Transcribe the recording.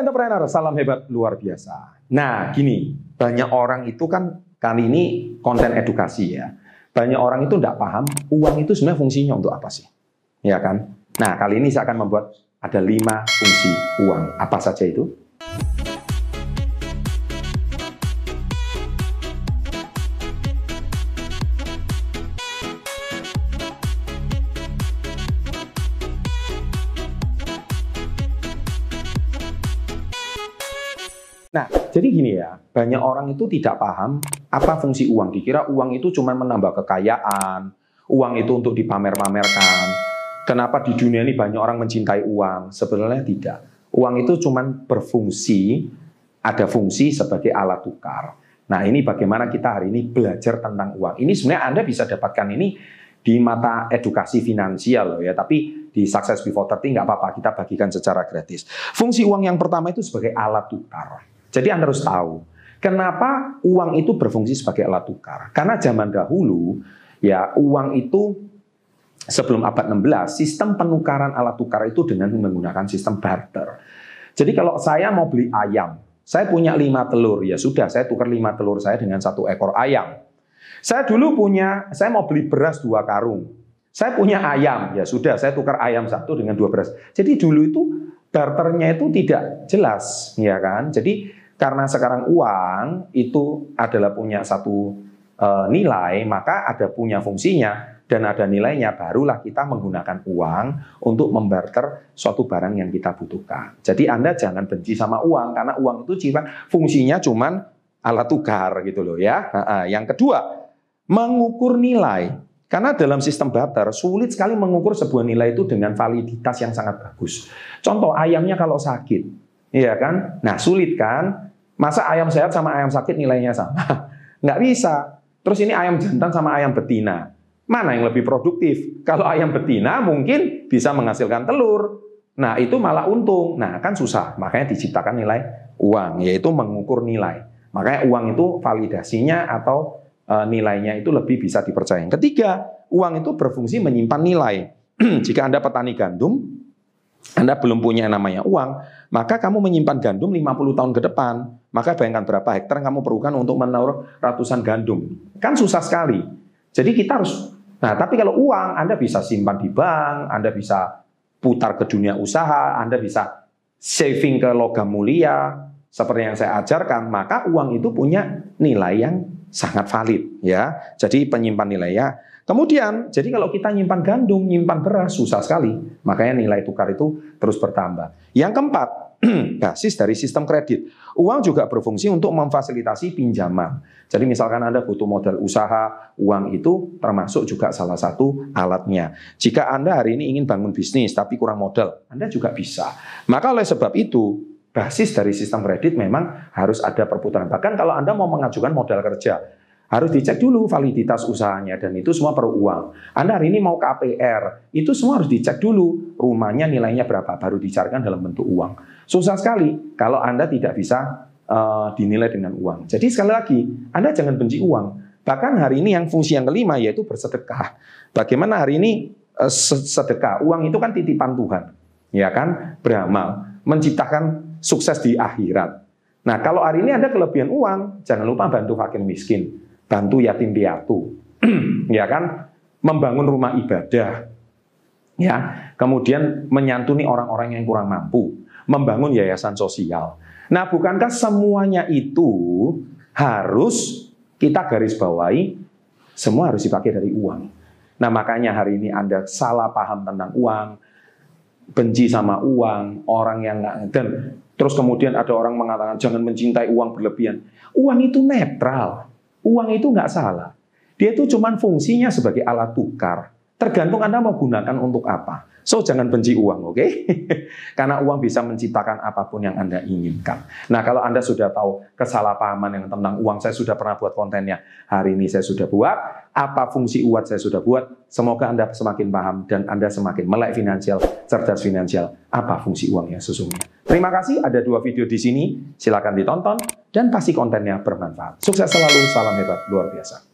Solopreneur, salam hebat luar biasa. Nah, gini, banyak orang itu kan kali ini konten edukasi ya. Banyak orang itu tidak paham uang itu sebenarnya fungsinya untuk apa sih? Ya kan? Nah, kali ini saya akan membuat ada lima fungsi uang. Apa saja itu? Nah, jadi gini ya, banyak orang itu tidak paham apa fungsi uang. Dikira uang itu cuma menambah kekayaan, uang itu untuk dipamer-pamerkan. Kenapa di dunia ini banyak orang mencintai uang? Sebenarnya tidak. Uang itu cuma berfungsi, ada fungsi sebagai alat tukar. Nah, ini bagaimana kita hari ini belajar tentang uang. Ini sebenarnya Anda bisa dapatkan ini di mata edukasi finansial loh ya, tapi di Success Before 30 nggak apa-apa, kita bagikan secara gratis. Fungsi uang yang pertama itu sebagai alat tukar. Jadi Anda harus tahu, kenapa uang itu berfungsi sebagai alat tukar. Karena zaman dahulu, ya uang itu sebelum abad 16, sistem penukaran alat tukar itu dengan menggunakan sistem barter. Jadi kalau saya mau beli ayam, saya punya lima telur, ya sudah, saya tukar lima telur saya dengan satu ekor ayam. Saya dulu punya, saya mau beli beras dua karung. Saya punya ayam, ya sudah, saya tukar ayam satu dengan dua beras. Jadi dulu itu barternya itu tidak jelas, ya kan? Jadi karena sekarang uang itu adalah punya satu e, nilai, maka ada punya fungsinya dan ada nilainya, barulah kita menggunakan uang untuk membarter suatu barang yang kita butuhkan. Jadi Anda jangan benci sama uang karena uang itu cuma fungsinya cuman alat tukar gitu loh ya. Yang kedua, mengukur nilai. Karena dalam sistem barter sulit sekali mengukur sebuah nilai itu dengan validitas yang sangat bagus. Contoh ayamnya kalau sakit, iya kan? Nah sulit kan? Masa ayam sehat sama ayam sakit nilainya sama? Nggak bisa. Terus ini ayam jantan sama ayam betina. Mana yang lebih produktif? Kalau ayam betina mungkin bisa menghasilkan telur. Nah itu malah untung. Nah kan susah. Makanya diciptakan nilai uang, yaitu mengukur nilai. Makanya uang itu validasinya atau e, nilainya itu lebih bisa dipercaya. Ketiga, uang itu berfungsi menyimpan nilai. Jika Anda petani gandum, anda belum punya namanya uang, maka kamu menyimpan gandum 50 tahun ke depan. Maka bayangkan berapa hektar kamu perlukan untuk menaruh ratusan gandum. Kan susah sekali. Jadi kita harus Nah, tapi kalau uang Anda bisa simpan di bank, Anda bisa putar ke dunia usaha, Anda bisa saving ke logam mulia seperti yang saya ajarkan, maka uang itu punya nilai yang sangat valid ya. Jadi penyimpan nilainya Kemudian, jadi kalau kita nyimpan gandum, nyimpan beras, susah sekali. Makanya nilai tukar itu terus bertambah. Yang keempat, basis dari sistem kredit. Uang juga berfungsi untuk memfasilitasi pinjaman. Jadi misalkan Anda butuh modal usaha, uang itu termasuk juga salah satu alatnya. Jika Anda hari ini ingin bangun bisnis tapi kurang modal, Anda juga bisa. Maka oleh sebab itu, basis dari sistem kredit memang harus ada perputaran. Bahkan kalau Anda mau mengajukan modal kerja, harus dicek dulu validitas usahanya dan itu semua perlu uang. Anda hari ini mau KPR, itu semua harus dicek dulu rumahnya nilainya berapa baru dicarikan dalam bentuk uang. Susah sekali kalau Anda tidak bisa uh, dinilai dengan uang. Jadi sekali lagi, Anda jangan benci uang. Bahkan hari ini yang fungsi yang kelima yaitu bersedekah. Bagaimana hari ini uh, sedekah? Uang itu kan titipan Tuhan. Ya kan? Beramal, menciptakan sukses di akhirat. Nah, kalau hari ini ada kelebihan uang, jangan lupa bantu fakir miskin bantu yatim piatu, ya kan, membangun rumah ibadah, ya, kemudian menyantuni orang-orang yang kurang mampu, membangun yayasan sosial. Nah, bukankah semuanya itu harus kita garis bawahi, semua harus dipakai dari uang. Nah, makanya hari ini Anda salah paham tentang uang, benci sama uang, orang yang nggak dan terus kemudian ada orang mengatakan jangan mencintai uang berlebihan. Uang itu netral. Uang itu nggak salah. Dia itu cuma fungsinya sebagai alat tukar. Tergantung Anda mau gunakan untuk apa. So jangan benci uang, oke? Okay? Karena uang bisa menciptakan apa pun yang Anda inginkan. Nah kalau Anda sudah tahu kesalahpahaman yang tentang uang, saya sudah pernah buat kontennya. Hari ini saya sudah buat. Apa fungsi uang saya sudah buat. Semoga Anda semakin paham dan Anda semakin melek finansial, cerdas finansial. Apa fungsi uang yang sesungguhnya. Terima kasih. Ada dua video di sini. Silakan ditonton dan pasti kontennya bermanfaat. Sukses selalu. Salam hebat luar biasa.